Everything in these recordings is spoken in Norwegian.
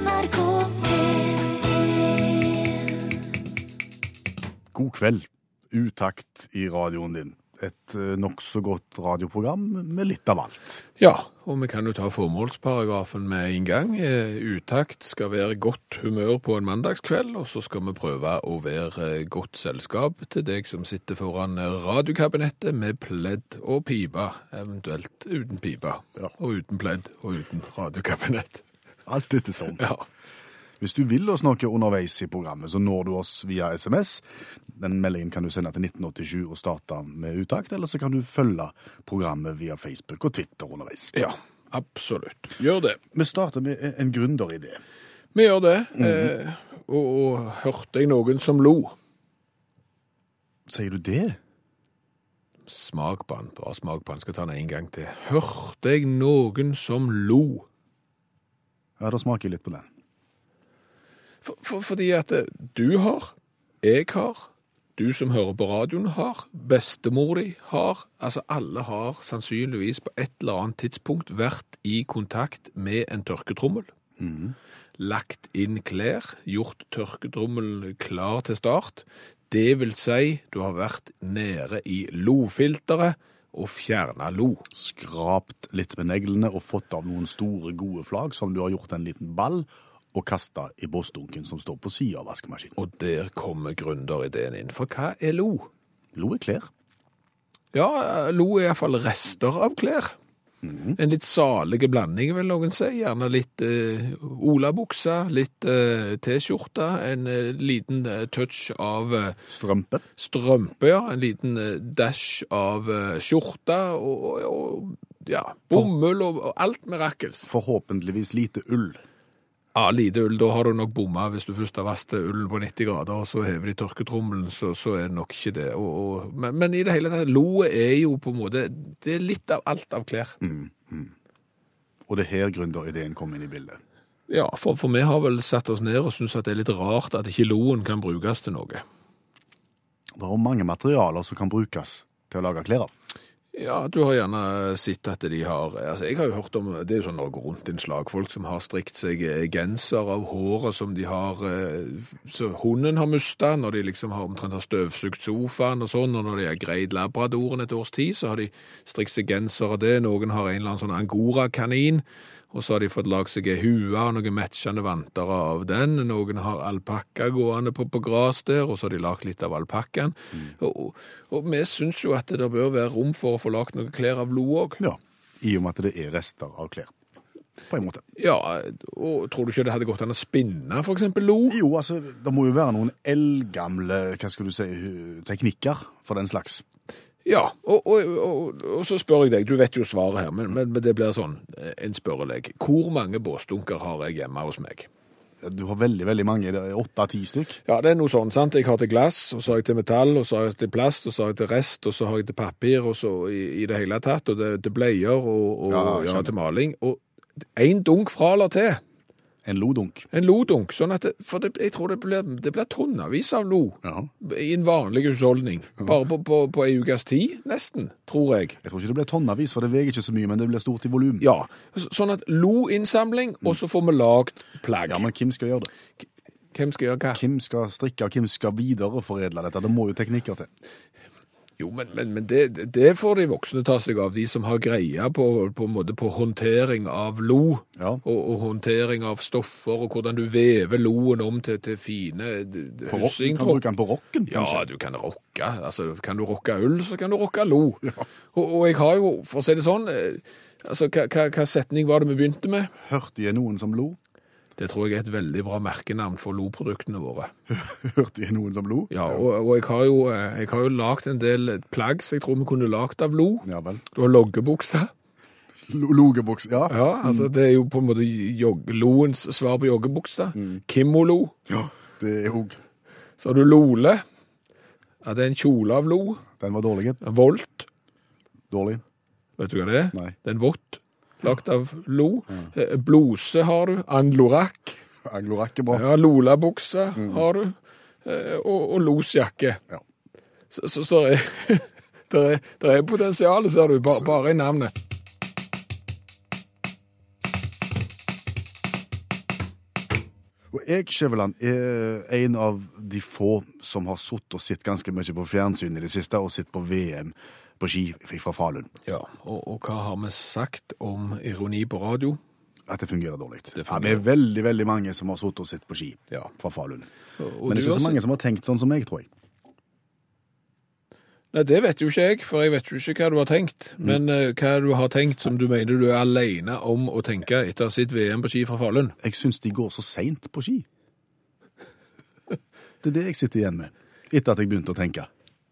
NRK P1 God kveld. Utakt i radioen din. Et eh, nokså godt radioprogram med litt av alt. Ja, og vi kan jo ta formålsparagrafen med en gang. Eh, Utakt skal være godt humør på en mandagskveld, og så skal vi prøve å være eh, godt selskap til deg som sitter foran radiokabinettet med pledd og pipe, eventuelt uten pipe, Ja. og uten pledd og uten radiokabinett. Alt etter sånn. Ja. Hvis du vil oss noe underveis i programmet, så når du oss via SMS. Den meldingen kan du sende til 1987 og starte med utakt, eller så kan du følge programmet via Facebook og Twitter underveis. ja, absolutt. Gjør det. Vi starter med en gründeridé. Vi gjør det. eh, og, og hørte jeg noen som lo? Sier du det? Smak på den, bare smak på den. Skal ta den en gang til. Hørte jeg noen som lo? Ja, da smaker jeg litt på den. For, for, fordi at eh, du har, jeg har, du som hører på radioen har, bestemor di har, altså alle har sannsynligvis på et eller annet tidspunkt vært i kontakt med en tørketrommel. Lagt inn klær, gjort tørketrommelen klar til start. Det vil si, du har vært nede i lofilteret og fjerna lo. Skrapt litt med neglene og fått av noen store, gode flagg som du har gjort en liten ball og kasta i bossdunken som står på sida av vaskemaskinen. Og der kommer gründerideen inn. For hva er lo? Lo er klær. Ja, lo er iallfall rester av klær. En litt salige blanding, vil noen si. Gjerne litt eh, olabukse, litt eh, T-skjorte, en eh, liten eh, touch av eh, Strømpe. strømpe, ja. En liten eh, dash av skjorte, og, og, og ja, bomull og, og alt mirakels. Forhåpentligvis lite ull. Ja, lite ull, da har du nok bomma hvis du først har vasket ullen på 90 grader, og så hever de tørketrommelen, så, så er det nok ikke det. Og, og, men, men i det hele tatt, loet er jo på en måte, det er litt av alt av klær. Og det er her gründerideen kom inn i bildet. Ja, for, for vi har vel satt oss ned og synes at det er litt rart at ikke loen kan brukes til noe. Det er mange materialer som kan brukes til å lage klær av. Ja, du har gjerne sett at de har altså Jeg har jo hørt om Det er jo sånn Norge Rundt-innslag. Folk som har strikt seg eh, genser av håret som de har eh, Så hunden har mista når de liksom har omtrent har støvsugd sofaen og sånn. Og når de har greid labradoren et års tid, så har de strikt seg genser av det. Noen har en eller annen sånn angorakanin. Og så har de fått lagd seg ei hue og noen matchende vanter av den. Noen har alpakka gående på, på gras der, og så har de lagd litt av alpakkaen. Og, og, og vi syns jo at det bør være rom for å få lagd noen klær av lo òg. Ja, I og med at det er rester av klær. På en måte. Ja, og tror du ikke det hadde gått an å spinne eksempel lo? Jo, altså, det må jo være noen eldgamle hva skal du si, teknikker for den slags. Ja, og, og, og, og så spør jeg deg, du vet jo svaret her, men, men, men det blir sånn, eh, en spørrelek. Hvor mange båsdunker har jeg hjemme hos meg? Du har veldig veldig mange, åtte-ti stykk. Ja, det er noe sånn, sant? Jeg har til glass, og så har jeg til metall, og så har jeg til plast, og så har jeg til rest, og så har jeg til papir, og så i, i det hele tatt, og det, til bleier, og, og Ja, ja, til maling. Og en dunk fra eller til, En lodunk. en lodunk, sånn at det, for det, jeg tror det blir, det blir tonnevis av lo Ja. i en vanlig husholdning. Bare på, på, på en ukes tid, nesten, tror jeg. Jeg tror ikke det blir tonnevis, for det veier ikke så mye, men det blir stort i volum. Ja, sånn at lo-innsamling, og så får vi lagd plagg. Ja, men hvem skal gjøre det? Hvem skal gjøre hva? Hvem skal strikke, hvem skal videreforedle dette? Det må jo teknikker til. Jo, men, men, men det, det får de voksne ta seg av, de som har greia på, på, på håndtering av lo, Ja. og, og håndtering av stoffer, og hvordan du vever loen om til, til fine hyssing kan du bruke den på rocken, Ja, kanskje? du kan rocke. Altså, kan du rocke ull, så kan du rocke lo. Og, og jeg har jo, for å si det sånn, eh, altså, hva setning var det vi begynte med? Hørte jeg noen som lo? Det tror jeg er et veldig bra merkenavn for lo-produktene våre. Hørte jeg noen som lo? Ja, og, og jeg har jo, eh, jeg har jo lagt en del plagg som jeg tror vi kunne lagt av lo. Ja vel. Du har loggebukse. Logebukse, ja. Ja, altså det er jo på en måte loens svar på joggebukse. Kimolo. Ja, det er òg. Så har du lole. Ja, det er en kjole av lo. Den var dårlig. Volt. Dårlig. Vet du hva det er? Nei. Det er en vott lagt av lo. Eh, Blose har du. Anglorakk. Anglorakk er bra. Ja, Lola-bukse har du. Eh, Og, og losjakke. Ja. Så, så, så det er, det er, det er potensial, ser du, bare, bare i navnet. Og jeg, Skjæveland, er en av de få som har sittet og sett ganske mye på fjernsyn i det siste, og sett på VM på ski fra Falun. Ja, og, og hva har vi sagt om ironi på radio? At det fungerer dårlig. Det Ja, fungerer. vi er veldig veldig mange som har sittet og sett på ski Ja. fra Falun. Og, og Men det er ikke så mange som har tenkt sånn som meg, tror jeg. Nei, det vet jo ikke jeg, for jeg vet jo ikke hva du har tenkt. Mm. Men eh, hva du har tenkt som du mener du er alene om å tenke etter å ha sett VM på ski fra Falun? Jeg syns de går så seint på ski. Det er det jeg sitter igjen med, etter at jeg begynte å tenke.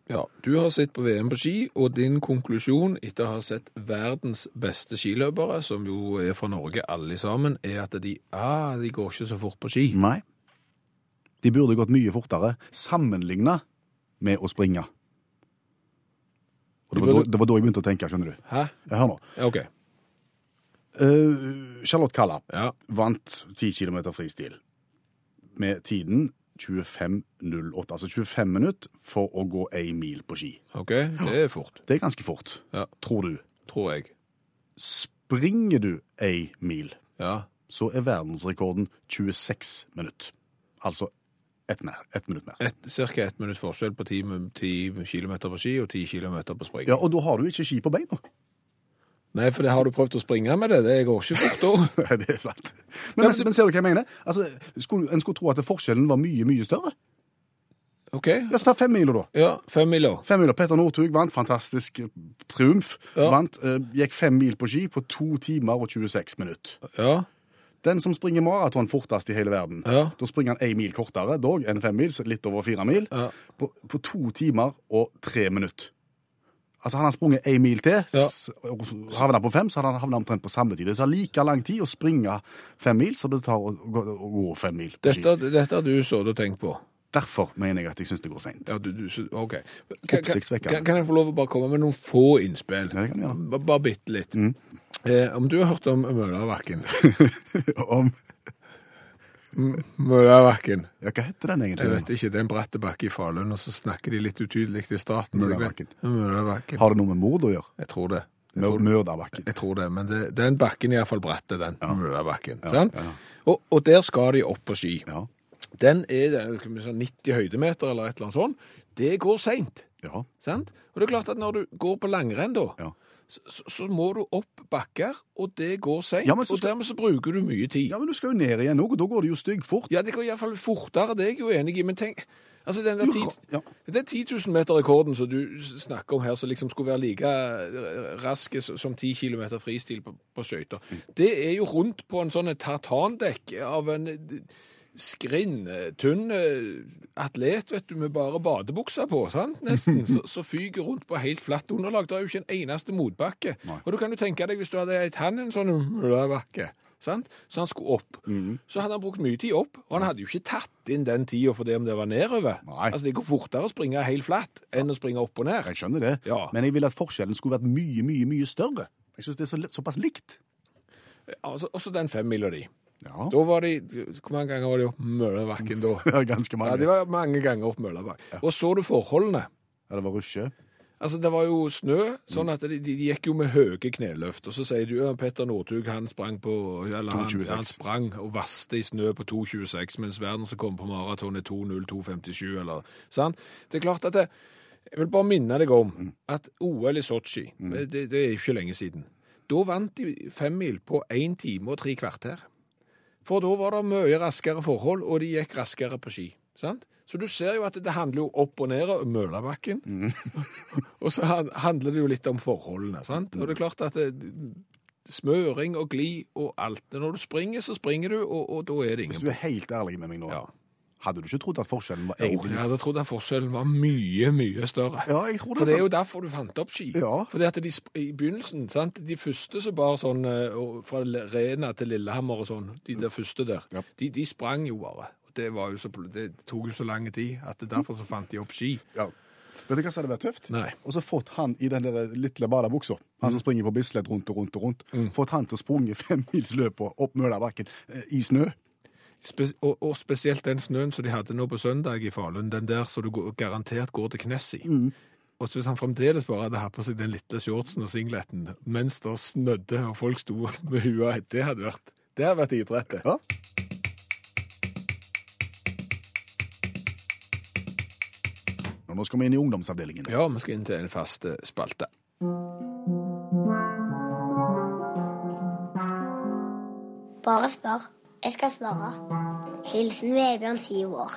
Ja, du har sett på VM på ski, og din konklusjon etter å ha sett verdens beste skiløpere, som jo er fra Norge alle sammen, er at de, ah, de går ikke så fort på ski. Nei. De burde gått mye fortere, sammenligna med å springe. Og det De var, burde- da, det var da jeg begynte å tenke, skjønner du. Hæ? Ja, Hør nå. Ja, Ok. Eh, Charlotte Kalla Ja. vant 10 km fristil med tiden 25.08. Altså 25 minutter for å gå ei mil på ski. Ok, det er fort, Det er ganske fort, Ja. tror du. tror jeg. Springer du ei mil, Ja. så er verdensrekorden 26 minutter. Altså ett mer, ett minutt mer. Et, cirka ett minutt forskjell på 10, 10 km på ski og 10 km på spring. Ja, Og da har du ikke ski på beina. Nei, for det har du prøvd å springe med det. Det går ikke fort da. Nei, det er sant. Men, men, men ser du hva jeg mener? Altså, skulle, En skulle tro at forskjellen var mye, mye større. Ok, La oss ta femmila, da. ja, fem mil Femmila. Petter Northug vant. Fantastisk eh, triumf. Ja. Vant, eh, gikk fem mil på ski på to timer og 26 minutter. Ja, Den som springer maraton fortest i hele verden, Ja. da springer han én mil kortere dog enn fem mil, litt over fire mil, Ja. på, på to timer og tre minutter. Altså Hadde han sprunget én mil til, Ja. og han på fem, så hadde han havnet omtrent på samme tid. Det tar like lang tid å springe fem mil som det tar å gå, å gå fem mil dette, dette har du så og tenkt på. Derfor mener jeg at jeg syns det går seint. Ja, ok. Kan, kan, kan jeg få lov å bare komme med noen få innspill? Ja, det kan du gjøre. Bare bitte litt. Eh, om du har hørt om Møllerverken? Om Møllerverken. Ja, hva heter den Jeg vet ikke, det er en bratt bakke i Falun, og så snakker de litt utydelig i starten. så Møllerbakken. Møllerbakken. Har det noe med mord å gjøre? Jeg tror det. Jeg Mørdabakken. jeg tror det, men det, den bakken er iallfall bratt, den. Møllerbakken. Ja, ja. Og, og der skal de opp på ski. Ja. Den er det er, skal vi si, 90 høydemeter eller et eller annet sånt. Det går seint. ja. Sant? Og det er klart at når du går på langrenn, da, Ja. Så, så, må du opp bakker, og det går seint. Ja, Og dermed så bruker du mye tid. Ja, men du skal jo ned igjen òg, og da går det jo stygg fort. Ja, det går iallfall fortere, det er jeg jo enig i, men tenk Altså, den der Du ti, ra- ja. den 10 000 meter-rekorden som du snakker om her, som liksom skulle være like rask som 10 km fristil på, på skøyter, det er jo rundt på en sånn tartandekk av en eh, skrinn, eh, eh, atlet, vet du, med bare badebuksa på, sant, nesten, så, så fyker rundt på helt flatt underlag. Det er jo ikke en eneste motbakke. Nei. Og du kan jo tenke deg, hvis du hadde gitt han en sånn bakke. sant, så han skulle opp, Mhm. så hadde han brukt mye tid opp, og han hadde jo ikke tatt inn den tida for det om det var nedover. Nei. Altså, det går fortere å springe helt flatt enn å springe opp og ned. Jeg skjønner det, Ja. men jeg vil at forskjellen skulle vært mye, mye mye større. Jeg syns det er så, såpass likt. Altså, også den femmila di. Ja, Da var de, hvor mange ganger var de opp Møllebakken da? Ja, ganske mange. Ja, de var mange ganger opp ja. Og så du forholdene. Ja, det var rusje. Altså, det var jo snø, sånn at de, de, gikk jo med høye kneløft. Og så sier du at Petter Northug, han sprang på Eller han, han sprang og vaste i snø på 2,26, mens verdensrekorden på maraton er 2,02,57, eller sant? Det er klart at det, Jeg vil bare minne deg om at OL i Sotsji, det, det er ikke lenge siden, da vant de femmil på én time og tre kvarter. For da var det mye raskere forhold, og de gikk raskere på ski. sant? Så du ser jo at det handler jo opp og ned av Mølabakken. og så handler det jo litt om forholdene. sant? Og det er klart at det, smøring og gli og alt. Når du springer, så springer du, og, og da er det ingen Hvis du er helt ærlig med meg nå, Ja. Hadde du ikke trodd at forskjellen var Jo, egentlig Jeg hadde trodd at forskjellen var mye, mye større. Ja, jeg tror det. For det er jo derfor du fant opp ski. Ja. Fordi at de, I begynnelsen, sant? de første som bar sånn eh, fra Rena til Lillehammer og sånn, de der første der, Ja. de, de sprang jo bare. Det, var jo så, det tok jo så lang tid at det derfor så fant de opp ski. Ja. Vet du hva som hadde vært tøft? Nei. Og så fått han i den der lille badebuksa, han som springer på Bislett rundt og rundt og rundt, fått han til å sprunge femmilsløpet opp Mølabakken eh, i snø. Spe og, og, spesielt den snøen som de hadde nå på søndag i Falun, den der som du garantert går til knes i. Mm. Og hvis han fremdeles bare hadde hatt på seg den lille shortsen og singleten mens det snødde og folk sto med hua det hadde vært, det hadde vært idrett, det. Ja. Nå skal vi inn i ungdomsavdelingen. Ja, vi skal inn til en fast eh, spalte. Bare spør. Jeg skal svare. Hilsen Vebjørn, syv år.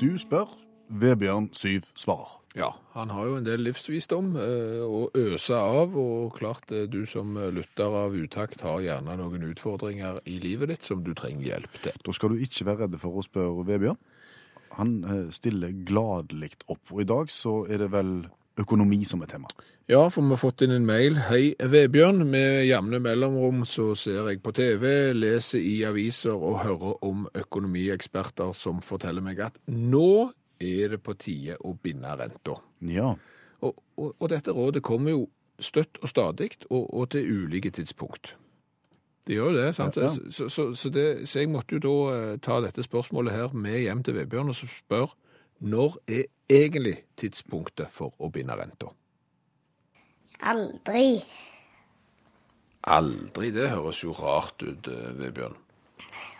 Du spør, Vebjørn Syv svarer. Ja, han har jo en del livsvisdom eh, å øse av, og klart eh, du som lytter av utakt har gjerne noen utfordringer i livet ditt som du trenger hjelp til. Da skal du ikke være redd for å spørre Vebjørn. Han eh, stiller gladelig opp, og i dag så er det vel økonomi som er tema. Ja, for vi har fått inn en mail. Hei, Vebjørn. Med jevne mellomrom så ser jeg på TV, leser i aviser og hører om økonomieksperter som forteller meg at nå er det på tide å binde renta. Ja, Og, og, og dette rådet kommer jo støtt og stadig, og, og til ulike tidspunkt. Det gjør jo det, sant? Ja, ja. Så, så, så, det, så jeg måtte jo da eh, ta dette spørsmålet her med hjem til Vebjørn og så spør når er egentlig tidspunktet for å binde renta? Aldri. Aldri, det høres jo rart ut, eh, Vebjørn.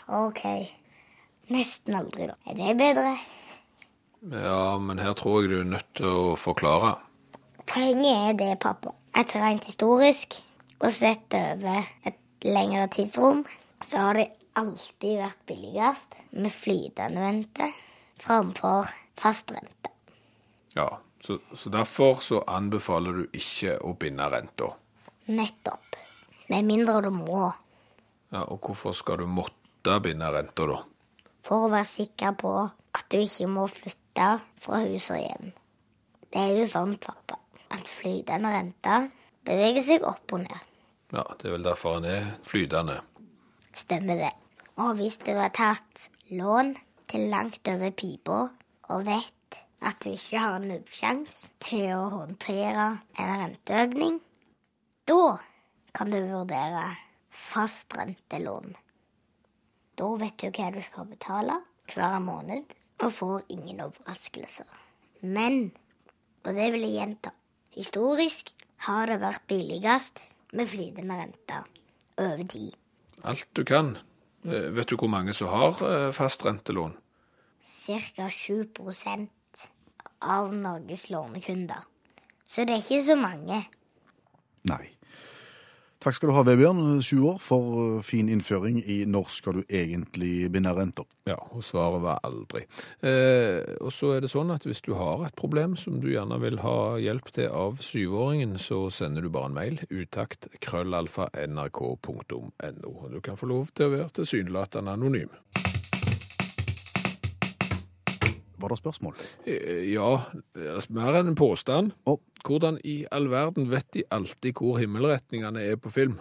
OK. Nesten aldri, da. Er det bedre? Ja, men her tror jeg du er nødt til å forklare. Poenget er det, pappa, at rent historisk og sett over et lengre tidsrom, så har det alltid vært billigst med flytende rente framfor fast rente. Ja, så, så derfor så anbefaler du ikke å binde renta. Nettopp. Med mindre du må, Ja, og hvorfor skal du måtte binde renta, da? for å være sikker på at du ikke må flytte fra hus og hjem. Det er jo sånn, pappa, at flytende rente beveger seg opp og ned. Ja, det er vel derfor han er flytende. Stemmer det. Og hvis du har tatt lån til langt over pipa og vet at du ikke har nubbsjans til å håndtere en renteøkning, da kan du vurdere fastrentelån. Da vet du hva du skal betale hver måned og får ingen overraskelser. Men, og det vil jeg gjenta, historisk har det vært billigst med flytende rente over tid. Alt du kan. Eh, Vet du hvor mange som har fastrentelån? fast rentelån? Ca. 7% av Norges lånekunder. Så det er ikke så mange. nei. Takk skal du ha, Vebjørn, sju år, for uh, fin innføring i når skal du egentlig binde renter. Ja, og svaret var aldri. Eh, og så er det sånn at hvis du har et problem som du gjerne vil ha hjelp til av syvåringen, så sender du bare en mail. Utakt krøllalfa nrk.no. Du kan få lov til å være tilsynelatende anonym. Var det spørsmål? Eh, Ja, mer enn en påstand. Oh. Hvordan i all verden vet de alltid hvor himmelretningene er på film?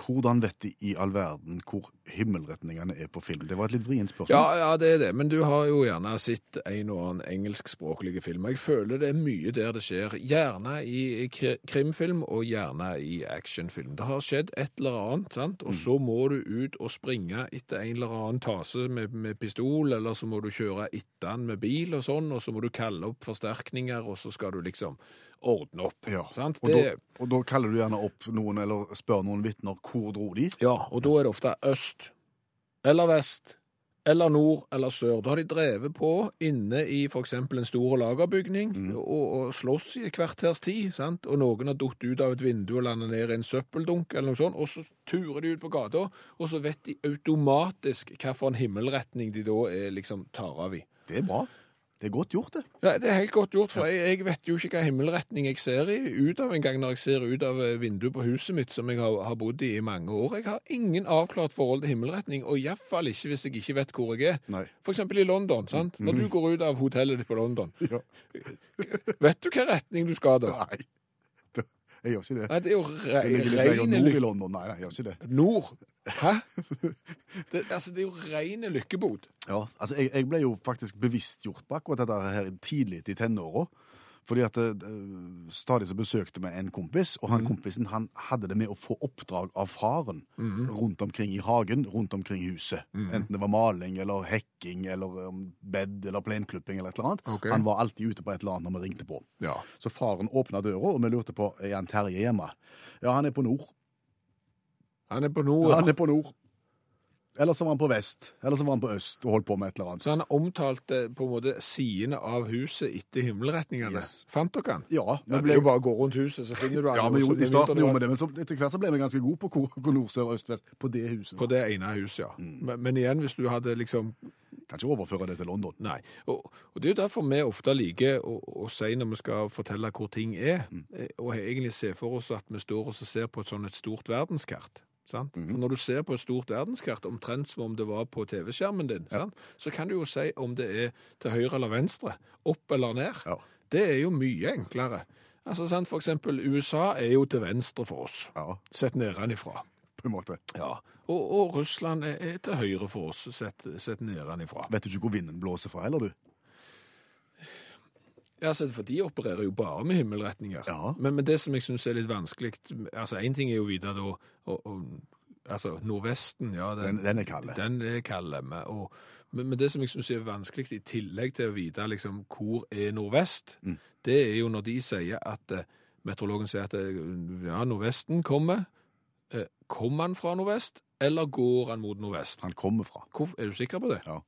Hvordan vet de i all verden hvor himmelretningene er på film? Det var et litt vrient spørsmål. Ja, ja, det er det. Men du har jo gjerne sett en og annen engelskspråklige film. Jeg føler det er mye der det skjer. Gjerne i krimfilm og gjerne i actionfilm. Det har skjedd et eller annet, sant? og så må du ut og springe etter en eller annen tase med, med pistol, eller så må du kjøre etter han med bil og sånn, og så må du kalle opp forsterkninger, og så skal du liksom ordne opp. Ja? Og, Det, da, og da kaller du gjerne opp noen, eller spør noen vitner hvor dro de? Ja, og da er det ofte øst, eller vest, eller nord, eller sør. Da har de drevet på inne i eksempel en stor lagerbygning og, og slåss i et kvarters tid, sant? og noen har dutt ut av et vindu og landet ned i en søppeldunk eller noe sånt, og så turer de ut på gata, og så vet de automatisk hva for en himmelretning de da er, liksom tar av i. Det er bra. Det er godt gjort, det. Ja, det er helt godt gjort, for jeg, jeg vet jo ikke hva himmelretning jeg ser i, ut av en gang når jeg ser ut av eh, vinduet på huset mitt, som jeg har, har bodd i i mange år. Jeg har ingen avklart forhold til himmelretning, og iallfall ikke hvis jeg ikke vet hvor jeg er. Nei. For eksempel i London, sant? Når du går ut av hotellet ditt på London, Ja. vet du hva retning du skal da? Nei. Jeg gjør ikke det. Nei, det er jo Det re ligger litt lenger nord i. London. Nei, nei, jeg gjør ikke det. Nord? Hæ? Det, altså, det er jo reine lykkebod. Ja, altså jeg, jeg ble jo faktisk bevisstgjort på akkurat dette her tidlig i tenåra. Fordi at det, stadig så besøkte vi en kompis, og han kompisen han hadde det med å få oppdrag av faren rundt omkring i hagen, rundt omkring i huset. Enten det var maling eller hekking eller um, bed eller plenklipping eller et eller annet. Okay. Han var alltid ute på et eller annet når vi ringte på. Ja. Så faren åpna døra, og vi lurte på er han Terje hjemme. Ja, han er på nord. Han er på nord. Ja. Han er på nord. Eller så var han på vest. Eller så var han på øst og holdt på med et eller annet. Så han omtalte på en måte sidene av huset etter himmelretningene. Yes. Fant dere han? Ja, Ja, vi det ble, jo bare å gå rundt huset, så finner du han. ja, men jo, I starten gjorde vi det, men så, etter hvert så ble vi ganske gode på hvor, hvor nord, sør, øst, vest. På det huset. På det ene huset, ja. Men, men igjen, hvis du hadde liksom Kan ikke overføre det til London. Nei. Og, og det er jo derfor vi ofte liker å, å si når vi skal fortelle hvor ting er, mm. og egentlig se for oss at vi står og ser på et sånn et stort verdenskart. Sant? -hmm. når du ser på et stort verdenskart, omtrent som om det var på TV-skjermen din, sant? så kan du jo si om det er til høyre eller venstre, opp eller ned. Ja. Det er jo mye enklere. Altså, sant? For eksempel USA er jo til venstre for oss, Ja, sett nedenfra. på en måte. Ja. Og, og Russland er, er til høyre for oss, sett, sett nedenfra. Vet du ikke hvor vinden blåser fra heller, du? Ja, altså, for de opererer jo bare med himmelretninger. Ja. Men, men det som jeg syns er litt vanskelig altså Én ting er jo å vite da Altså, Nordvesten, ja Den, den er kald. Den er kald. men- men, men det som jeg syns er vanskelig, i tillegg til å vite liksom, hvor er nordvest, Mm. det er jo når de sier at eh, Meteorologen sier at eh, ja, nordvesten kommer. Eh, kommer han fra nordvest, eller går han mot nordvest? Han kommer fra. Hvor, er du sikker på det? Ja.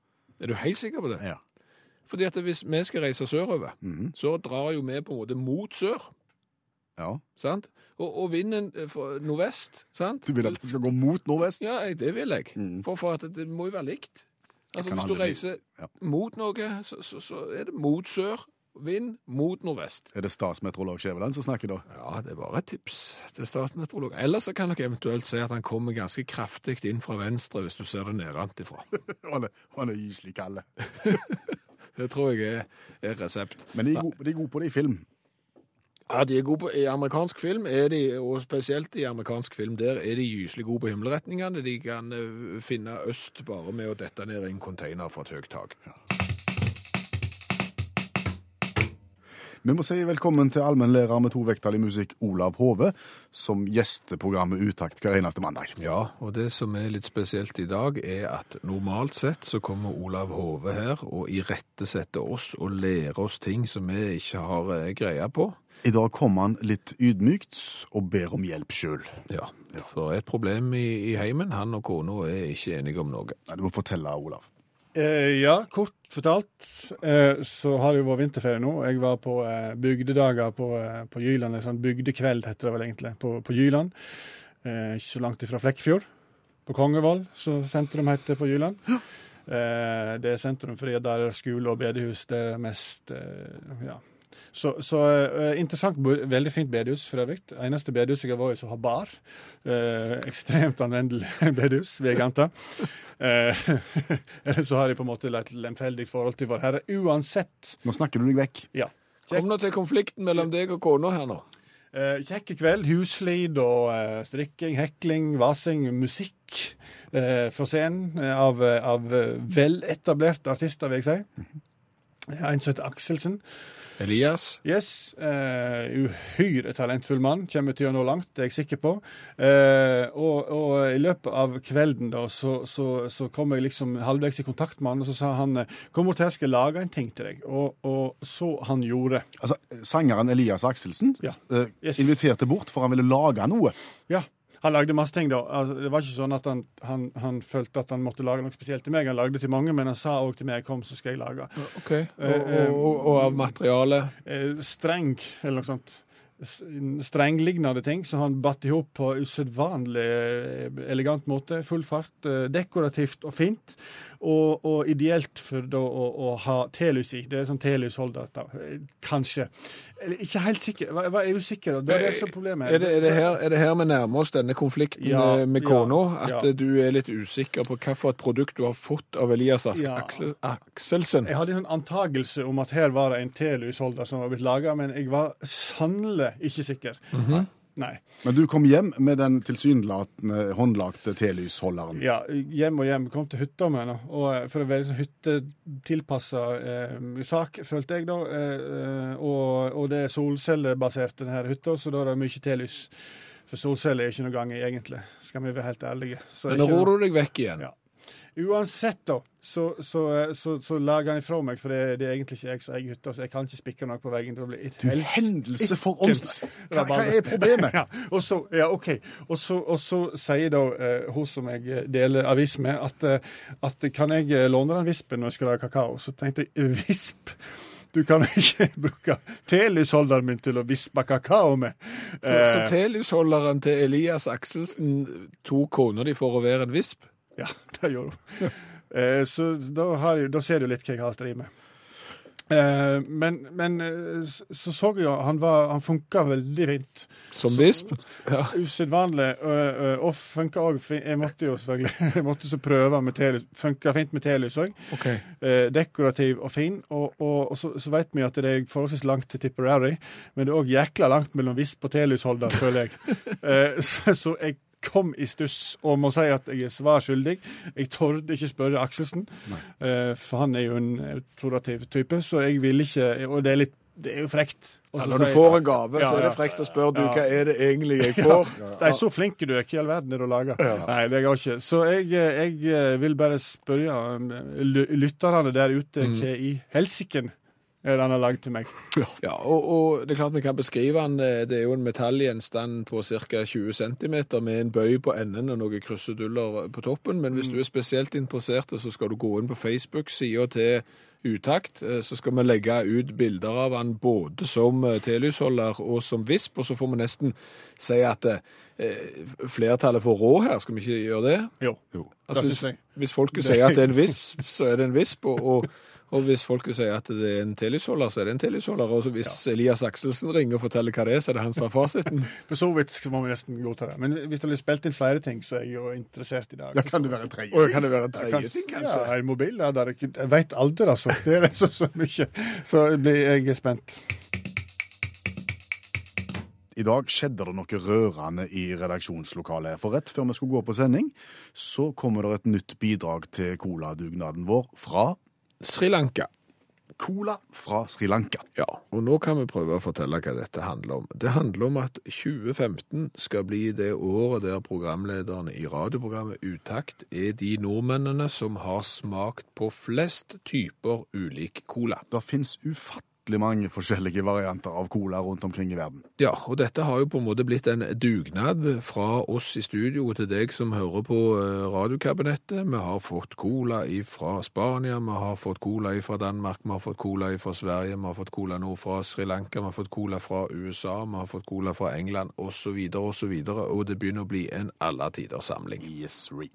Er du helt sikker på det? Ja. Fordi at hvis vi skal reise sørover, Mhm. så drar jo vi på en måte mot sør. ja. sant? Og, og vinden eh, nordvest, sant? Du vil at den skal gå mot nordvest? Ja, det vil jeg. Mm. For, for det, må jo være likt. Altså, Hvis du reiser ja. mot noe, så, så, så er det mot sør. Vind mot nordvest. Er det statsmeteorolog Skjæveland som snakker da? Ja, det er bare et tips til statsmeteorolog. Eller så kan dere eventuelt si at han kommer ganske kraftig inn fra venstre, hvis du ser det nedenfra. Er, han er gyselig kald. Det tror jeg er, resept. Men de er, gode, de er gode på det i film. Ja, de er gode på, I amerikansk film, er de, og spesielt i amerikansk film, der er de gyselig gode på himmelretningene. De kan eh, finne øst bare med å dette ned i en container fra et høyt tak. Vi må si velkommen til allmennlærer med tovektig musikk Olav Hove, som gjester programmet Utakt hver eneste mandag. Ja, og det som er litt spesielt i dag, er at normalt sett så kommer Olav Hove her og irettesetter oss og lærer oss ting som vi ikke har eh, greie på. I dag kommer han litt ydmykt og ber om hjelp sjøl. Ja, for det er et problem i, i heimen. Han og kona er ikke enige om noe. Du må fortelle, Olav. Eh, ja, kort fortalt eh, så har det jo vært vinterferie nå. Jeg var på eh, bygdedager på, eh, på Jyland. En sånn bygdekveld heter det vel egentlig. På, på Jyland. Eh, ikke så langt ifra Flekkefjord. På Kongevoll, som sentrum heter på Jyland. Eh, det er sentrum fordi der er skole og bedehus det mest eh, ja. Så, så uh, interessant, veldig fint bedehus for øvrig. Eneste bedehus jeg har vært i som har bar. Uh, ekstremt anvendelig bedehus vil jeg anta. Eller så har jeg på en måte et lemfeldig forhold til vår Herre. Uansett. Nå snakker du deg vekk. Ja. Kom nå til konflikten mellom deg og kona her nå. Eh, kjekke kveld. Huslid og eh, strikking, hekling, vasing, musikk eh, fra scenen eh, av, eh, av eh, veletablerte artister, vil jeg si. En som heter Akselsen. Elias, Yes. Uh, uhyre talentfull mann. Kommer til å nå langt, det er jeg sikker på. Uh, og, og i løpet av kvelden da, så, så, så kom jeg liksom halvveis i kontakt med han, og så sa han eh, kom bort her, skal jeg lage en ting til deg. Og, og så han gjorde. Altså, Sangeren Elias Akselsen Ja. uh, Yes. inviterte bort for han ville lage noe. Ja. Han lagde masse ting, da. Altså, det var ikke sånn at han, han, han følte at han måtte lage noe spesielt til meg. Han lagde til mange, men han sa òg til meg kom, så skal jeg lage. ok. Og, og, og, og av materialet eh, streng, eller noe sånt. Strenglignende ting som han batt i hop på usedvanlig eh, elegant måte. Full fart. eh, Dekorativt og fint. Og, og ideelt for da å, å ha telys i. Det er sånn telysholder. Kanskje. Eller ikke helt sikker. hva er jeg usikker. på? Det er det som problemet. er det, er, det her, er det her vi nærmer oss denne konflikten Ja, eh, med ja, kona? At ja. eh, du er litt usikker på hvilket produkt du har fått av Elias. Akselsen? Jeg hadde en sånn antagelse om at her var det en telysholder som var blitt laga, men jeg var sannelig ikke sikker. Nei. Men du kom hjem med den tilsynelatende håndlagte telysholderen. Ja, hjem og hjem. Kom til hytta med den. Og eh, for å være sånn hyttetilpassa eh, sak, følte jeg da. Eh, eh, og, og det er solcellebasert, denne hytta, så da er det mye telys. For solceller er ikke noe gang i, egentlig, skal vi være helt ærlige. Så Men nå ror du deg vekk igjen. Ja. Uansett, da, så, så, så, så lager han ifra meg, for det, det er egentlig ikke jeg som eier hytta, så jeg kan ikke spikke noe på veggen. Det blir et Du, hendelse for ikkens Hva, hva er problemet? ja, og så, ja, OK. Og så, sier da uh, hun som jeg eh, deler avis med, at, uh, at kan jeg eh, låne den vispen når jeg skal lage kakao? Så tenkte jeg visp? Du kan ikke bruke telysholderen min til å vispe kakao med. Så, så Eh, telysholderen til Elias Akselsen tok kona di for å være en visp? Ja, det gjorde hun. Eh, så da, har jeg, da ser du litt hva jeg har strid med. Eh, men, men eh, så så jeg jo han, var- han funka veldig fint. Som bisp? Ja. Usedvanlig. Og, Og funka òg Jeg måtte jo selvfølgelig Jeg måtte så prøve med telys. Funka fint med telys òg. Okay. Eh, dekorativ og fin. Og, og, og så, så vet vi at det er forholdsvis langt til Tipperary, men det er òg jækla langt mellom visp og telysholder, føler jeg. Eh, så, så jeg kom i stuss og må si at jeg er svar skyldig. Jeg torde ikke spørre Akselsen, uh, for han er jo en autorativ type, så jeg ville ikke Og det er litt det er jo frekt. Ja, når du får en gave, Ja, så er det frekt å spørre du, Ja. hva er det egentlig jeg får? Nei, så flink er du ikke i all verden er du å lage. Nei, det er jeg ikke. Så jeg, jeg vil bare spørre lytterne der ute Mm. hva i helsiken er det lagd til meg. Ja, og, og det er klart vi kan beskrive den. eh, Det er jo en metallgjenstand på ca. 20 cm med en bøy på enden og noen kruseduller på toppen. Men hvis du er spesielt interessert, så skal du gå inn på Facebook-sida til Utakt. eh, Så skal vi legge ut bilder av den både som eh, telysholder og som visp. Og så får vi nesten si at eh, flertallet får råd her. Skal vi ikke gjøre det? Jo. Jo. Altså, Det hvis, hvis folket sier at det er en visp, så er det en visp. Og, og, og hvis folket sier at det er en telysholder, så er det en telysholder. Og hvis hvis Elias Akselsen ringer og forteller hva det er, så er det han som har fasiten. For så vidt må vi nesten godta det. Men hvis det blir spilt inn flere ting, så er jeg jo interessert i dag. Ja, kan det være en tredje? Og kan det være en tredje ting, kanskje? Ja, en mobillader. Jeg veit aldri, altså. Det er så, så mye. Så blir jeg spent. I dag skjedde det noe rørende i redaksjonslokalet. For rett før vi skulle gå på sending, så kommer det et nytt bidrag til coladugnaden vår fra Sri Lanka. Cola fra Sri Lanka. Ja, og nå kan vi prøve å fortelle hva dette handler om. Det handler om at 2015 skal bli det året der programlederne i radioprogrammet Utakt er de nordmennene som har smakt på flest typer ulik cola. Det fins ufattelig mange forskjellige varianter av cola rundt omkring i verden. Ja, og dette har jo på en måte blitt en dugnad fra oss i studio til deg som hører på eh, radiokabinettet. Vi har fått cola fra Spania, vi har fått cola fra Danmark, vi har fått cola fra Sverige, vi har fått cola nå fra Sri Lanka, vi har fått cola fra USA, vi har fått cola fra England osv. osv. Og og det begynner å bli en alle tider samling. Yes, re.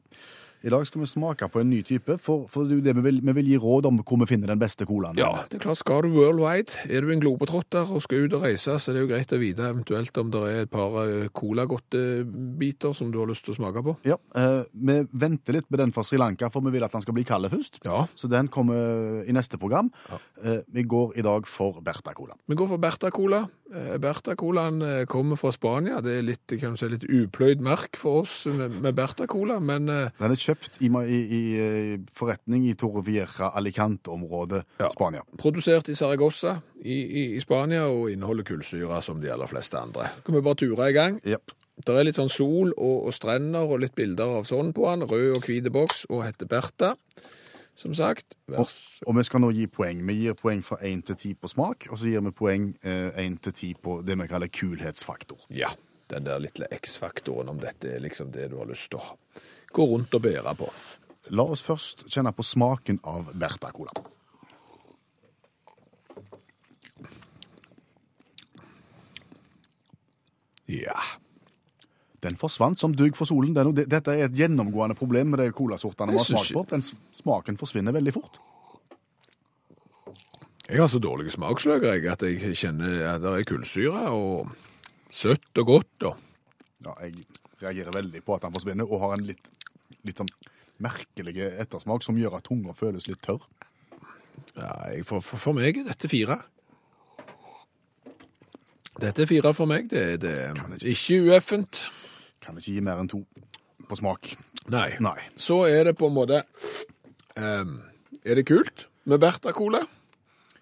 I dag skal vi smake på en ny type, for, for det er det vi vil, vi vil gi råd om hvor vi finner den beste colaen. Ja, det er klart, skal du worldwide, er du en globetrotter og skal ut og reise, så er det jo greit å vite eventuelt om det er et par eh, colagodtebiter som du har lyst til å smake på. Ja, eh, Vi venter litt med den fra Sri Lanka, for vi vil at den skal bli kald først. Ja. Så den kommer i neste program. Eh, vi går i dag for Berta Cola. Vi går for Berta Cola. Eh, Berta Colaen eh, kommer fra Spania. Det er litt, kan du si, litt upløyd merk for oss med, med Berta Cola, men Den er kjøpt i, i, i eh, forretning i Torrevieja Alicante-området, Ja. Spania. produsert i Saragossa i, i, Spania og inneholder kullsyre som de aller fleste andre. Kan vi bare ture i gang? Yep. Det er litt sånn sol og, og strender og litt bilder av sånn på han. Rød og hvit boks og heter Bertha. Som sagt, Og, og vi skal nå gi poeng. Vi gir poeng fra 1 til 10 på smak, og så gir vi poeng én 1 til 10 på det vi kaller kulhetsfaktor. Ja, den der lille X-faktoren, om dette er liksom det du har lyst til å gå rundt og bære på. La oss først kjenne på smaken av Berta Cola. Ja. Den forsvant som dugg for solen. Dette er et gjennomgående problem med de colasortene vi har smakt på. Den smaken forsvinner veldig fort. Jeg har så dårlige smaksløker jeg, at jeg kjenner at det er kullsyre og søtt og godt. Og. Ja, jeg reagerer veldig på at den forsvinner, og har en litt, litt sånn merkelig ettersmak som gjør at tunga føles litt tørr. Ja, jeg, for, for, for meg er dette fire. Dette er fire for meg. Det, det er ikke ueffent. Kan ikke gi mer enn to på smak. Nei. Nei. Så er det på en måte um, Er det kult med Berta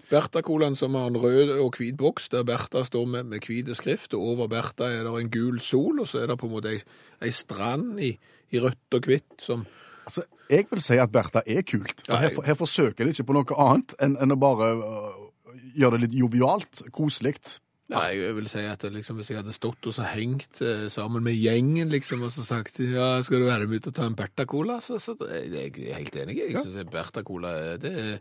Cola? Berta Colaen som har en rød og hvit boks, der Berta står med, med hvit skrift, og over Berta er det en gul sol, og så er det på en måte ei, ei strand i, i rødt og hvitt som Altså, jeg vil si at Bertha er kult. For Ja, her, her forsøker de ikke på noe annet enn, enn å bare uh, gjøre det litt jovialt, koselig. Nei, jeg vil si at liksom, hvis jeg hadde stått og så hengt eh, sammen med gjengen liksom, og så sagt ja, skal du være med ut og ta en Bertha-cola, så, så jeg, jeg er helt enig. Jeg synes Bertha-cola er- det, er-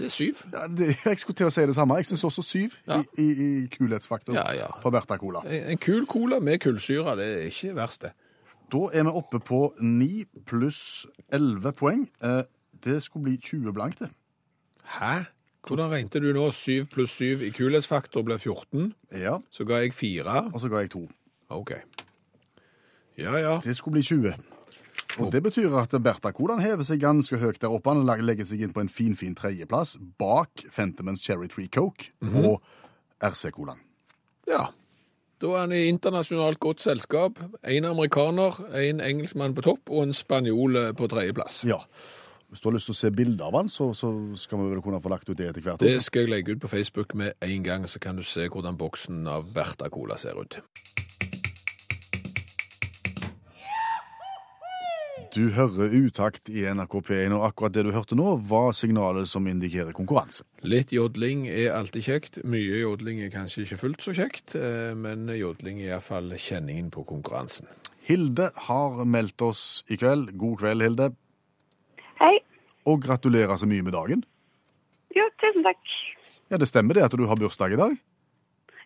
det er syv. Ja, det, jeg skulle til å si det samme. Jeg syns også syv Ja. i, i, i kulhetsfaktor Ja, ja. for Berta Cola. En en kul cola med kullsyre, det er ikke verst det. Da er vi oppe på ni pluss 11 poeng. Eh, Det skulle bli 20 blank, det. Hæ? Hvordan regnet du nå? 7 pluss 7 i kulhetsfaktor ble 14. Ja, Så ga jeg 4. og så ga jeg to. Ok. Ja, ja. Det skulle bli 20. Og Det betyr at Bertha Colaen hever seg ganske høyt der oppe. Han legger seg inn på en fin, fin tredjeplass bak Fentimans Cherry Tree Coke og RC Colaen. Ja. Da er han i internasjonalt godt selskap. En amerikaner, en engelskmann på topp og en spanjol eh, på tredjeplass. Ja. Hvis du har lyst til å se bilder av han, så, så skal vi vel kunne få lagt ut det etter hvert. Det skal jeg legge ut på Facebook med en gang, så kan du se hvordan boksen av Bertha Cola ser ut. Du hører utakt i NRK P1, og akkurat det du hørte nå, var signalet som indikerer konkurranse. Litt jodling er alltid kjekt. Mye jodling er kanskje ikke fullt så kjekt, eh, men jodling er iallfall kjenningen på konkurransen. Hilde har meldt oss i kveld. God kveld, Hilde. Hei. Og gratulerer så mye med dagen. Jo, tusen takk. Ja, det stemmer det at du har bursdag i dag.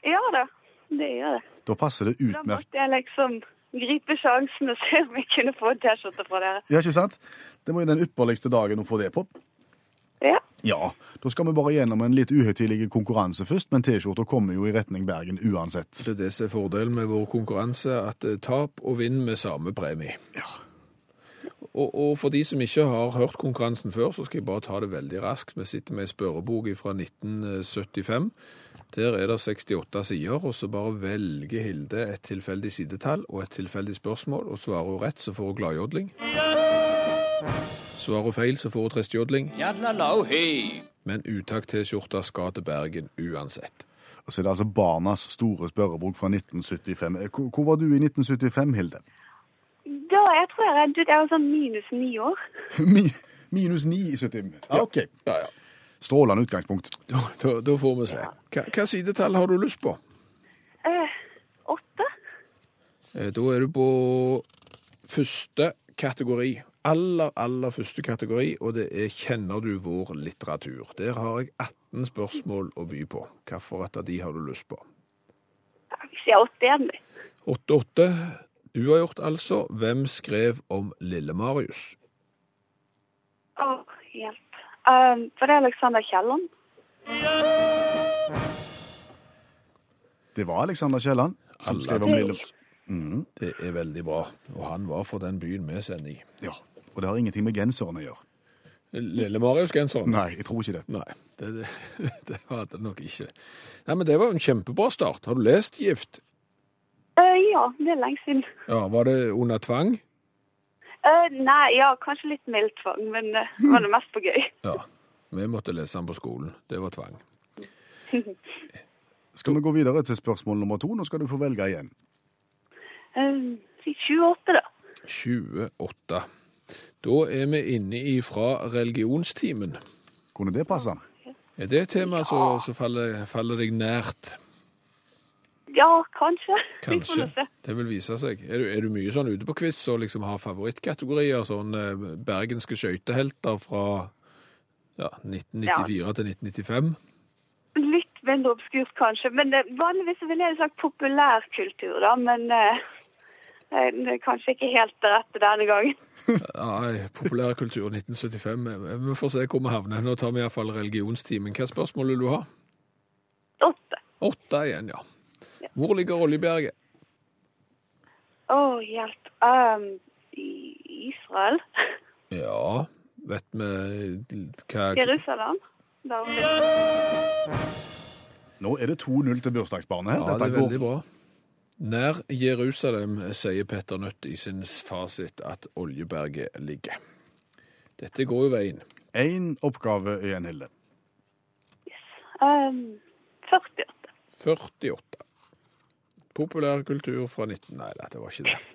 Ja da, det gjør det. Da passer det Da måtte jeg liksom gripe sjansen og se om jeg kunne få en T-skjorte fra dere. Ja, ikke sant? Det må jo den ypperligste dagen å få det på. Ja. Ja, da skal vi bare gjennom en litt uhøytidelig konkurranse først, men T-skjorta kommer jo i retning Bergen uansett. Det er det som er fordelen med vår konkurranse, at eh, tap og vinn med samme premie. Ja. Og, og for de som ikke har hørt konkurransen før, så skal jeg bare ta det veldig raskt. Vi sitter med ei spørrebok fra 1975. Der er det 68 sider, og så bare velger Hilde et tilfeldig sidetall og et tilfeldig spørsmål, og svarer hun rett, så får hun gladjodling. Svarer hun feil, så får hun tristjodling. Men utakt-T-skjorta skal til Bergen uansett. Og så er det altså Barnas store spørrebok fra 1975. Eh, Hvor hvor var du i 1975, Hilde? Da, jeg tror jeg er jeg var sånn minus ni år. Minus ni i 75. Ja, OK. Ja, ja. Strålende utgangspunkt. Da, da, da får vi se. Hva, hva sidetall har du lyst på? Eh, åtte? Eh, Da er du på første kategori. Aller, aller første kategori, og det er Kjenner du vår litteratur? Der har jeg 18 spørsmål å by på. Hvilket av de har du lyst på? Jeg sier åtte igjen, vi. 8-8. Du har gjort altså Hvem skrev om Lille-Marius? Å, hjelp. Um, for det er Alexander Kielland. Det var Alexander Kielland som skrev om Lille... Mm. Det er veldig bra. Og han var for den byen vi sender i. Ja, og det har ingenting med genseren å gjøre. Lille-Marius-genseren? Nei, jeg tror ikke det. Nei, det, det, det hadde det nok ikke. Nei, men Det var jo en kjempebra start. Har du lest Gift? Uh, ja, det er lenge siden. Ja, Var det under tvang? Eh, nei, ja, kanskje litt mild tvang, men uh, det var det mest på gøy. Ja. Vi måtte lese den på skolen. Det var tvang. Skal vi gå videre til spørsmål nummer to? Nå skal du få velge igjen. Uh, 28, da. 28. Da er vi inne ifra religionstimen. Kunne det passe? Er det et tema som som faller, faller deg nært? Ja, kanskje. Kanskje. Det vil vise seg. Er du, er du mye sånn ute på quiz og liksom har favorittkategorier? Sånn eh, bergenske skøytehelter fra ja, 1994 til 1995? Litt mindre obskurt, kanskje. Men eh, vanligvis ville jeg sagt populærkultur, da. Men eh, eh, kanskje ikke helt det rette denne gangen. Nei, populærkultur 1975. Vi- Vi får se hvor vi havner. Nå tar vi iallfall religionstimen. Hva spørsmål vil du ha? Åtte. Åtte igjen, ja. Hvor ligger Oljeberget? Å, hjelp. Um, I Israel? Ja, vet vi hva Jerusalem? Nå er det 2-0 til bursdagsbarnet her. Ja, det er er veldig bra. Nær Jerusalem sier Petter Nødt i sin fasit at Oljeberget ligger. Dette går jo veien. én oppgave igjen, Hilde. um, 48. 48. Populærkultur fra 19... Nei, dette var ikke det.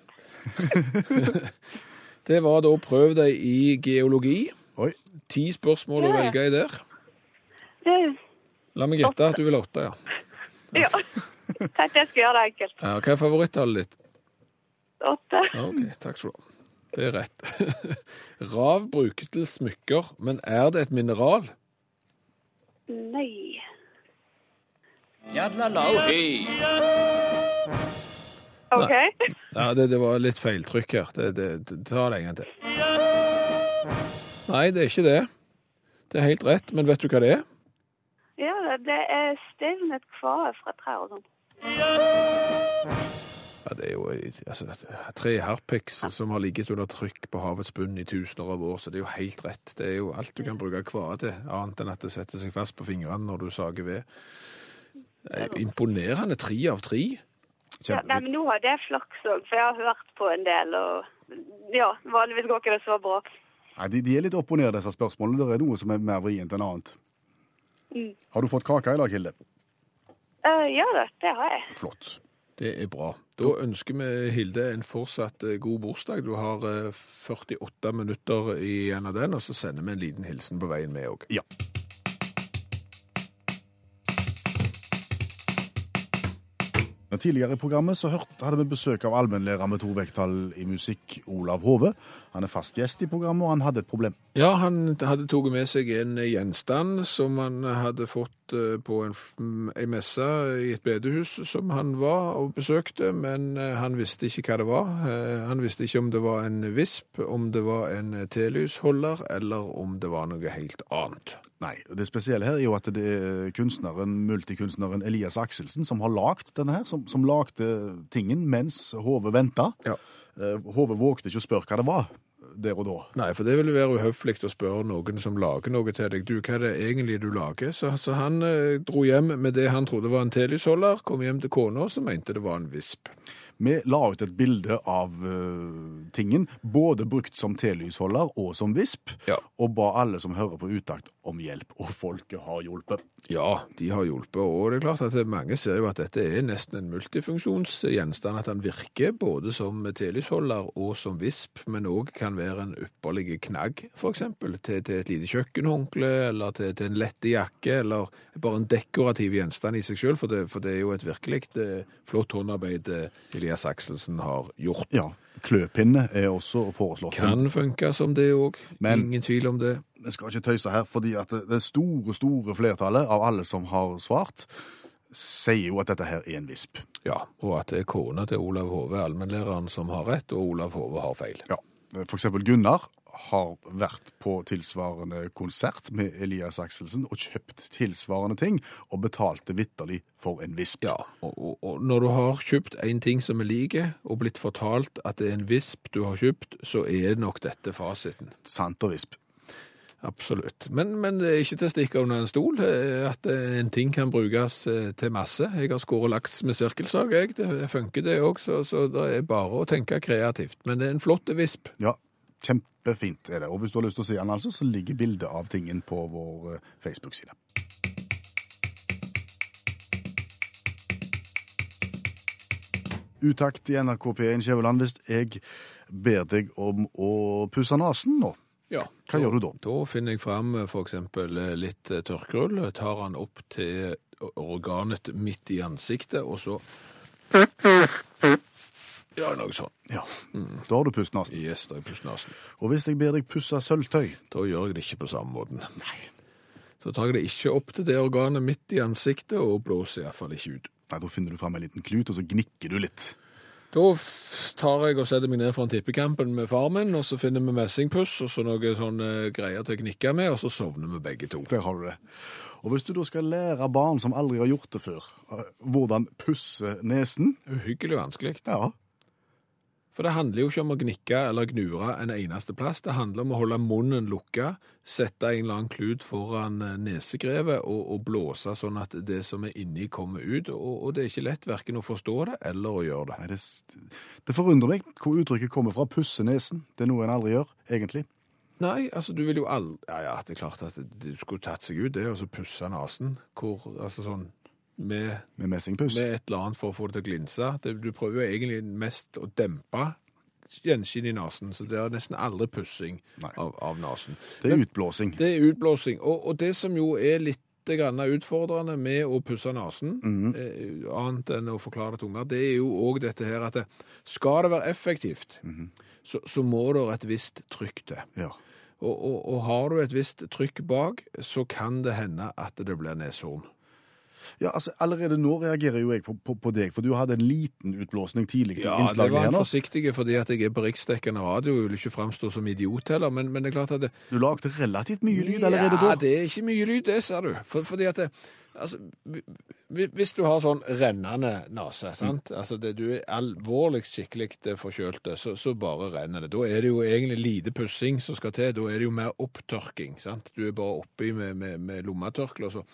Det var da prøv deg i geologi. Oi. Ti spørsmål å velge i der. La meg gjette at du vil ha åtte, ja. ja. Tenkte jeg skulle gjøre det enkelt. ja. Hva er favorittallet ditt? Åtte. OK, takk skal du ha. Det er rett. Rav bruker til smykker, men er det et mineral? Nei. OK. Ja, det, det var litt feiltrykk her. Det, det, det, ta det en gang til. Nei, det er ikke det. Det er helt rett, men vet du hva det er? Ja, det er stivnet kvae fra trær og sånn. Ja, det er jo altså, tre harpiks som har ligget under trykk på havets bunn i tusener av år, så det er jo helt rett. Det er jo alt du kan bruke kvae til, annet enn at det setter seg fast på fingrene når du sager ved. Jo imponerende tre av tre. Ja, nei, men nå hadde jeg flaks òg, for jeg har hørt på en del, og ja, vanligvis går ikke det så bra. Nei, de, de er litt opp og ned, disse spørsmålene. Det er noe som er mer vrient enn annet. Mm. Har du fått kake i dag, Hilde? Uh, ja da, det har jeg. Flott. Det er bra. Da ønsker vi Hilde en fortsatt eh, god bursdag. Du har eh, 48 minutter igjen av den, og så sender vi en liten hilsen på veien med òg. Ja. Tidligere i programmet så hadde vi besøk av allmennlærer med to vekttall i musikk, Olav Hove. Han er fast gjest i programmet, og han hadde et problem. Ja, han hadde tatt med seg en gjenstand som han hadde fått eh, på en, en messe i et bedehus som han var og besøkte, men eh, han visste ikke hva det var. Eh, Han visste ikke om det var en visp, om det var en telysholder, eller om det var noe helt annet. Nei, Det spesielle her er jo at det er kunstneren, multikunstneren Elias Akselsen som har lagd denne her, som, som lagde tingen mens Hove venta. Ja. Eh, Hove vågte ikke å spørre hva det var der og da. Nei, for det ville være uhøflig å spørre noen som lager noe til deg. Du, hva er det egentlig du lager? Så, så han eh, dro hjem med det han trodde var en telysholder, kom hjem til kona som mente det var en visp. Vi la ut et bilde av eh, tingen, både brukt som telysholder og som visp, Ja. og ba alle som hører på utakt om hjelp, og folket har hjulpet. Ja, de har hjulpet, og det er klart at mange ser jo at dette er nesten en multifunksjonsgjenstand, at den virker både som telysholder og som visp, men òg kan være en ypperlig knagg, eksempel, til, til et lite kjøkkenhåndkle, eller til, til en lette jakke, eller bare en dekorativ gjenstand i seg selv, for for det er jo et virkelig eh, flott håndarbeid eh, Elias Akselsen har gjort. Ja, kløpinne er også foreslått. Kan funke som det òg, ingen tvil om det. Vi skal ikke tøyse her, fordi at det store, store flertallet av alle som har svart, sier jo at dette her er en visp. Ja, og at det er kona til Olav Hove, allmennlæreren, som har rett, og Olav Hove har feil. Ja. For eksempel Gunnar har vært på tilsvarende konsert med Elias Akselsen og kjøpt tilsvarende ting, og betalte vitterlig for en visp. Ja, og, og, og når du har kjøpt en ting som er like, og blitt fortalt at det er en visp du har kjøpt, så er nok dette fasiten. Sant og visp. Absolutt. Men, men det er ikke til å stikke under en stol eh, at eh, en ting kan brukes eh, til masse. Jeg har skåret laks med sirkelsag, jeg. Det funker det òg, så, så det er bare å tenke kreativt. Men det er en flott visp. Ja, kjempefint er det. Og hvis du har lyst til å se den, altså, så ligger bildet av tingen på vår eh, Facebook-side. Utakt i NRK P1 Skjæveland hvis jeg ber deg om å pusse nesen nå. Ja. Hva gjør du da? Da finner jeg fram f.eks. for eksempel eh, litt tørkrull, tørkerull, tar han opp til organet midt i ansiktet, og så Ja, noe sånn. Ja, Da har du pusset nesen. Yes, da er pustenasen. Og hvis jeg ber deg pusse sølvtøy Da gjør jeg det ikke på samme måten. Nei. Så tar jeg det ikke opp til det organet midt i ansiktet, og blåser iallfall ikke ut. Nei, Da finner du fram en liten klut, og så gnikker du litt. Da tar jeg og setter meg ned foran tippekampen med far min, og så finner vi messingpuss og så noe sånne greier til å gnikke med, og så sovner vi begge to. Der har du det. Og hvis du da skal lære barn som aldri har gjort det før, eh, hvordan pusse nesen Uhyggelig vanskelig. Ja, For det handler jo ikke om å gnikke eller gnure en eneste plass. Det handler om å holde munnen lukka, sette en eller annen klut foran eh, nesegrevet og, og blåse sånn at det som er inni kommer ut. Og, og det er ikke lett hverken å forstå det eller å gjøre det. Nei, det, det forundrer meg hvor uttrykket kommer fra. Pusse nesen. Det er noe en aldri gjør, egentlig. Nei, altså du vil jo aldri Ja, ja, det er klart at det skulle tatt seg ut det, og så pusse nesen. Hvor, altså sånn med, Med messingpuss. med et eller annet for å få det til å glinse. Det, du prøver jo egentlig mest å dempe gjenskinn i nesen, så det er nesten aldri pussing av, av nesen. Det er utblåsing. Det er utblåsing. Og, og det som jo er litt grann utfordrende med å pusse nesen, eh, annet enn å forklare det til unger, det er jo òg dette her at det, skal det være effektivt, så, så må det et visst trykk til. Ja. Og, og, og har du et visst trykk bak, så kan det hende at det blir neshorn. Ja, altså Allerede nå reagerer jo jeg på, på, på deg, for du hadde en liten utblåsning tidlig Ja, det var en forsiktig fordi at jeg er på riksdekkende radio og vil ikke framstå som idiot heller, men, men det er klart at det, Du lagde relativt mye lyd allerede ja, da. det er ikke mye lyd, det ser du. For, fordi at det, altså, hvis du har sånn rennende nase, sant? Altså det, du er alvorlig skikkelig forkjølt, så, så bare renner det. Da er det jo egentlig lite pussing som skal til. Da er det jo mer opptørking, sant? Du er bare oppi med, med, med lommetørkle, og så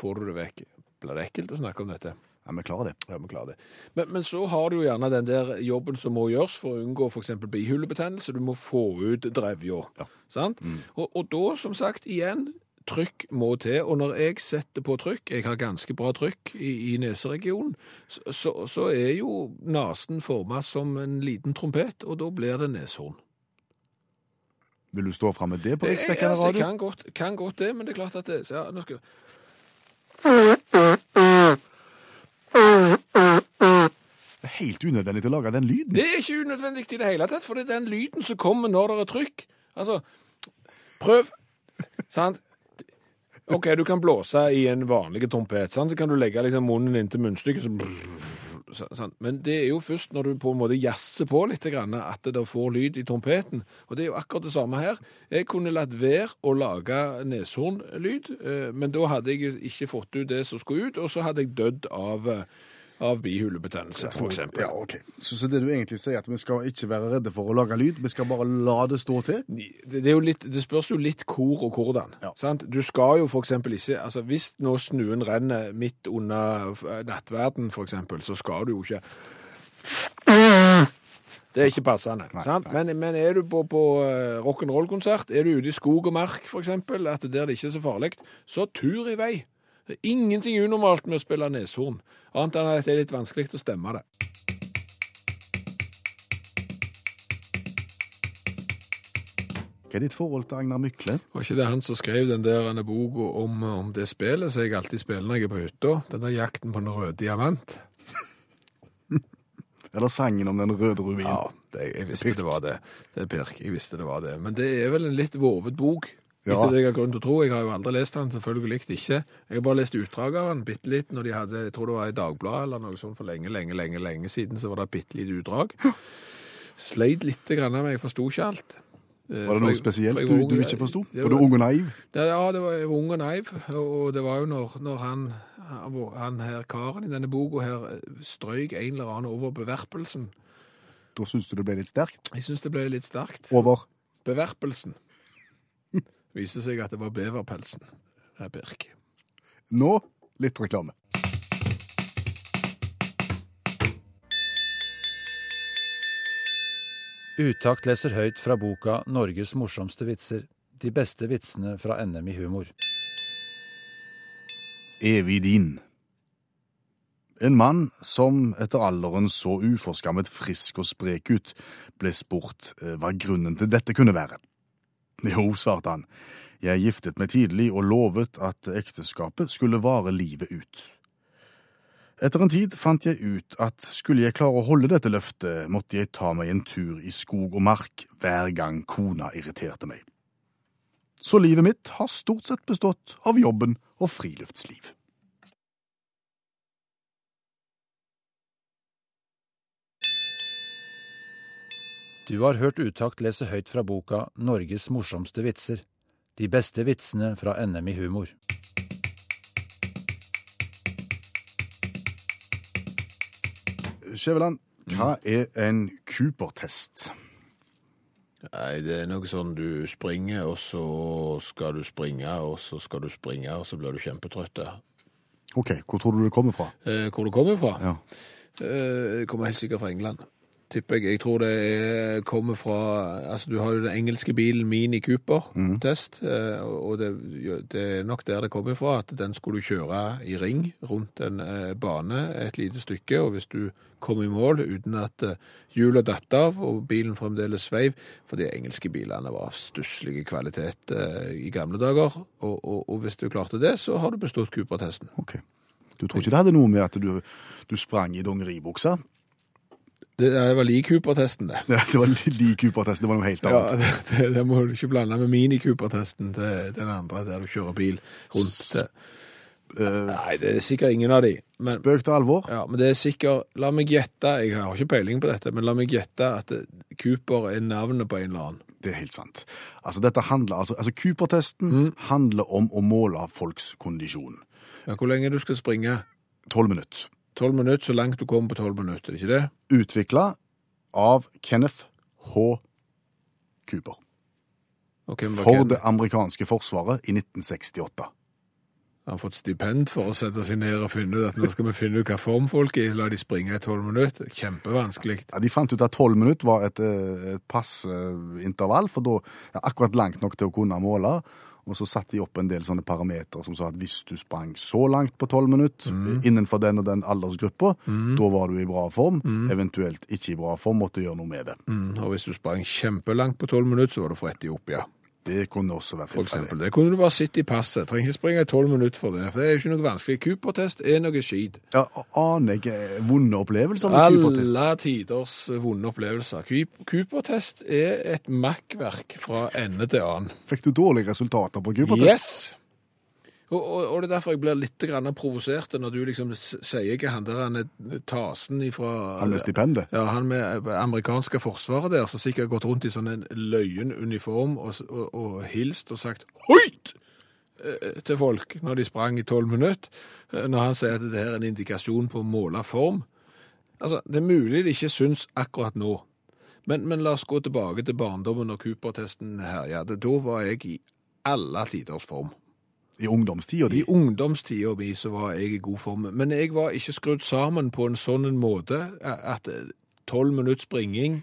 får du det vekk. Blir det ekkelt å snakke om dette? Ja, vi klarer det. Ja, vi klarer det. Men, men så har du jo gjerne den der jobben som må gjøres for å unngå f.eks. bihulebetennelse. Du må få ut drevja. Ja. Sant? Og, og da, som sagt, igjen, trykk må til. Og når jeg setter på trykk, jeg har ganske bra trykk i, i neseregionen, så, så, så er jo nesen forma som en liten trompet, og da blir det neshorn. Vil du stå fram med det på Jeg, riksdekkende altså, jeg radio? kan godt, kan godt det, men det er klart at det, ja, nå skal, Det er helt unødvendig å lage den lyden. Det er ikke unødvendig i det hele tatt, for det er den lyden som kommer når det er trykk. Altså, prøv. Sant? OK, du kan blåse i en vanlig trompet, sant? så kan du legge liksom munnen inntil munnstykket, så sant? Men det er jo først når du på en måte jazzer på litt, at det får lyd i trompeten. Og det er jo akkurat det samme her. Jeg kunne latt være å lage neshornlyd, eh, men da hadde jeg ikke fått ut det som skulle ut, og så hadde jeg dødd av, eh, av bihulebetennelse, eksempel. Ja, ok. Så, så det du egentlig sier, at vi skal ikke være redde for å lage lyd, vi skal bare la det stå til? Det, det, litt, det spørs jo litt hvor og hvordan. Ja. Sant? Du skal jo eksempel ikke altså Hvis nå snuen renner midt under eh, nattverden, eksempel, så skal du jo ikke Det er ikke passende. Nei, sant? Men, men er du på, på eh, rock'n'roll-konsert, er du ute i skog og mark, eksempel, at der det ikke er så farlig, så tur i vei. Det er ingenting unormalt med å spille neshorn, annet enn at det er litt vanskelig å stemme det. Hva er ditt forhold til Agnar Mykle? Var ikke det han som skrev den der denne boka om, om det spillet som jeg alltid spiller når jeg er på hytta? Den der jakten på den røde diamant? Eller sangen om den røde rubinen? Ja, det, jeg visste det var det. Det er Pirk, jeg visste det var det. Men det er vel en litt vovet bok. Ja. Etter det jeg har grunn til å tro. Jeg har jo aldri lest den, selvfølgelig ikke. Jeg har bare lest utdrag av den bitte litt når de hadde, jeg tror det var i Dagbladet eller noe sånt for lenge, lenge, lenge lenge siden, så var det et bitte lite utdrag. Sleit litt grann med, jeg forsto ikke alt. Eh, Var det noe spesielt jeg du, du ikke forsto? det Var du ung og naiv? Ja, ja, det var jeg var ung og naiv, og det var jo når, når han, han her karen i denne boka her eh, strøyk en eller annen over beverpelsen. Da syns du det ble litt sterkt? Jeg syns det ble litt sterkt. Over? Beverpelsen. Viste seg at det var beverpelsen. Birk. Nå litt reklame. Utakt leser høyt fra boka 'Norges morsomste vitser'. De beste vitsene fra NM i humor. Evig din. En mann som etter alderen så uforskammet frisk og sprek ut, ble spurt eh, hva grunnen til dette kunne være. Jo, svarte han, jeg giftet meg tidlig og lovet at ekteskapet skulle vare livet ut. Etter en tid fant jeg ut at skulle jeg klare å holde dette løftet, måtte jeg ta meg en tur i skog og mark hver gang kona irriterte meg. Så livet mitt har stort sett bestått av jobben og friluftsliv. Du har hørt Utakt lese høyt fra boka 'Norges morsomste vitser'. De beste vitsene fra NM i humor. Skjæveland, hva er en Cooper-test? Nei, det er noe sånn du springer, og så skal du springe, og så skal du springe, og så blir du kjempetrøtt. Ok, hvor tror du det kommer fra? Eh, hvor du kommer fra? Ja. Eh, kommer helt sikkert fra England. Tipper jeg. Jeg tror det er, kommer fra Altså, du har jo den engelske bilen Mini Cooper-test, eh, og det, det er nok der det kommer fra, at den skulle du kjøre i ring rundt en eh, bane et lite stykke, og hvis du kom i mål uten at eh, hjulet datt av og bilen fremdeles sveiv, for de engelske bilene var av stusslig kvalitet eh, i gamle dager, og, og, og hvis du klarte det, så har du bestått Cooper-testen. Okay. Du tror ikke det hadde noe med at du, du sprang i dongeribuksa? Det var lik Cooper-testen, det. Ja, det var lik Cooper-testen, det var noe helt Ja, annet. det, det, det må du ikke blande med mini-Cooper-testen til den andre, der du kjører bil rundt. til. Eh, Nei, det er sikkert ingen av de. Men, Spøk til alvor. ja, men det er sikkert, la meg gjette, jeg har ikke peiling på dette, men la meg gjette at Cooper er navnet på en eller annen. Det er helt sant. Altså, dette handler, altså, altså Cooper-testen handler om å måle folks kondisjon. Ja, hvor lenge du skal springe? Tolv minutter. 12 minutter, så langt du kommer på 12 minutter, er ikke det? Utvikla av Kenneth H. Cooper. For det amerikanske forsvaret i 1968. Han Har fått stipend for å sette seg ned og finne ut at nå skal vi finne ut hva form folk er i, la de springe i 12 minutter? Kjempevanskelig. Ja, de fant ut at tolv minutter var et, eh, et passe intervall, for da ja, akkurat langt nok til å kunne måle. Og så satte de opp en del sånne parametere som sa at hvis du sprang så langt på tolv minutter innenfor den og den aldersgruppa, da var du i bra form. Eventuelt ikke i bra form, måtte gjøre noe med det. Mm, og hvis du sprang kjempelangt på 12 minutter, så var du for Etiopia, Det kunne også vært for tilfellet. eksempel. Det kunne du bare sitte i passet. Trenger ikke springe i 12 minutter for det, for det er jo ikke noe vanskelig. Cooper-test er noe skit. Ja, aner jeg eh, vonde opplevelser med Cooper-test? Alle tiders vonde opplevelser. Coop- Cooper-test er et makkverk fra ende til annen. Fikk du dårlige resultater på Cooper-test? Yes! Og, og, og det er derfor jeg blir litt grann provosert når du liksom sier ikke han der han er tasen ifra Han med stipendet? Ja, han med eh, amerikanske forsvaret der, som sikkert har gått rundt i sånn en løyen uniform og, og, hilst og sagt høyt eh, til folk når de sprang i tolv minutter, eh, når han sier at det her er en indikasjon på å måle form. Altså, det er mulig det ikke syns akkurat nå, men, men la oss gå tilbake til barndommen og Cooper-testen herjet. Da var jeg i alle tiders form. I ungdomstida di? I ungdomstida mi så var jeg i god form, men jeg var ikke skrudd sammen på en sånn en måte at tolv minutts springing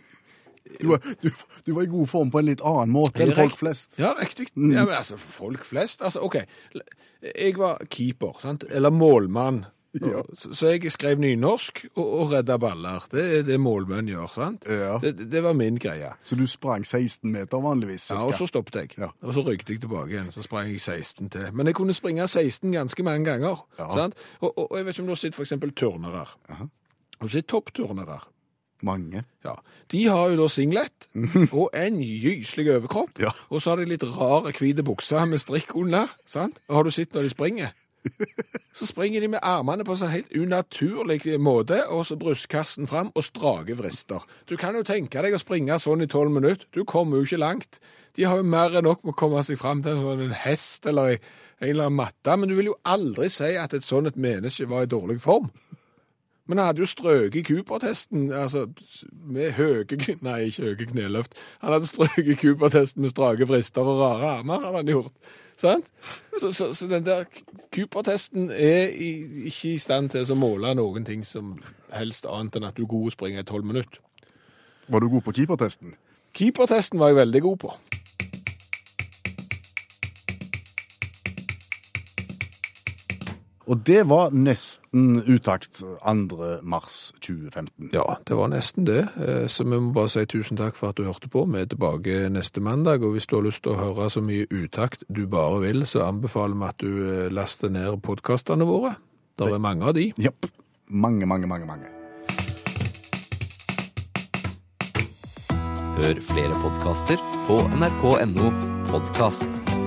Du, var- du, du var i god form på en litt annen måte enn folk flest. Ja, riktig. Ja, men altså, folk flest Altså, OK. Jeg var keeper, sant? Eller målmann. Ja. Så, så jeg skrev nynorsk og, og redda baller. Det er det målmenn gjør, sant? Ja. Det, det var min greie. Så du sprang 16 meter vanligvis? Ja, og så stoppet jeg. Ja. Og så røykte jeg tilbake igjen. Så sprang jeg 16 til. Men jeg kunne springe 16 ganske mange ganger. Ja. Sant? Og, og, og jeg vet ikke om du har sett eksempel turnere. Aha. Har du sett toppturnere? Mange. Ja. De har jo da singlet og en gyselig overkropp. Ja. Og så har de litt rare hvite bukser med strikk under. Sant? Og har du sett når de springer? Så springer de med armene på en sånn helt unaturlig måte, og så brystkassen fram og strake vrister. Du kan jo tenke deg å springe sånn i tolv minutter. Du kommer jo ikke langt. De har jo mer enn nok med å komme seg fram til en sånn hest eller en eller annen matte, men du vil jo aldri si at et sånt et menneske var i dårlig form. Men han hadde jo strøket Cooper-testen altså, med høye Nei, ikke høye kneløft. Han hadde strøket Cooper-testen med strake vrister og rare armer. hadde han gjort. Sant? Så, så, så den der Cooper-testen er i, ikke i stand til å måle noen ting som helst annet enn at du er god å springe i tolv minutter. Var du god på keepertesten? Keeper-testen var jeg veldig god på. Og det var nesten utakt 2. mars 2015. Ja, det var nesten det. Eh, Så vi må bare si tusen takk for at du hørte på. Vi er tilbake neste mandag, og hvis du har lyst til å høre så mye utakt du bare vil, så anbefaler vi at du eh, laster ned podkastene våre. Det er mange av de. Jepp. Mange, mange, mange. mange. Hør flere podkaster på nrk.no podkast.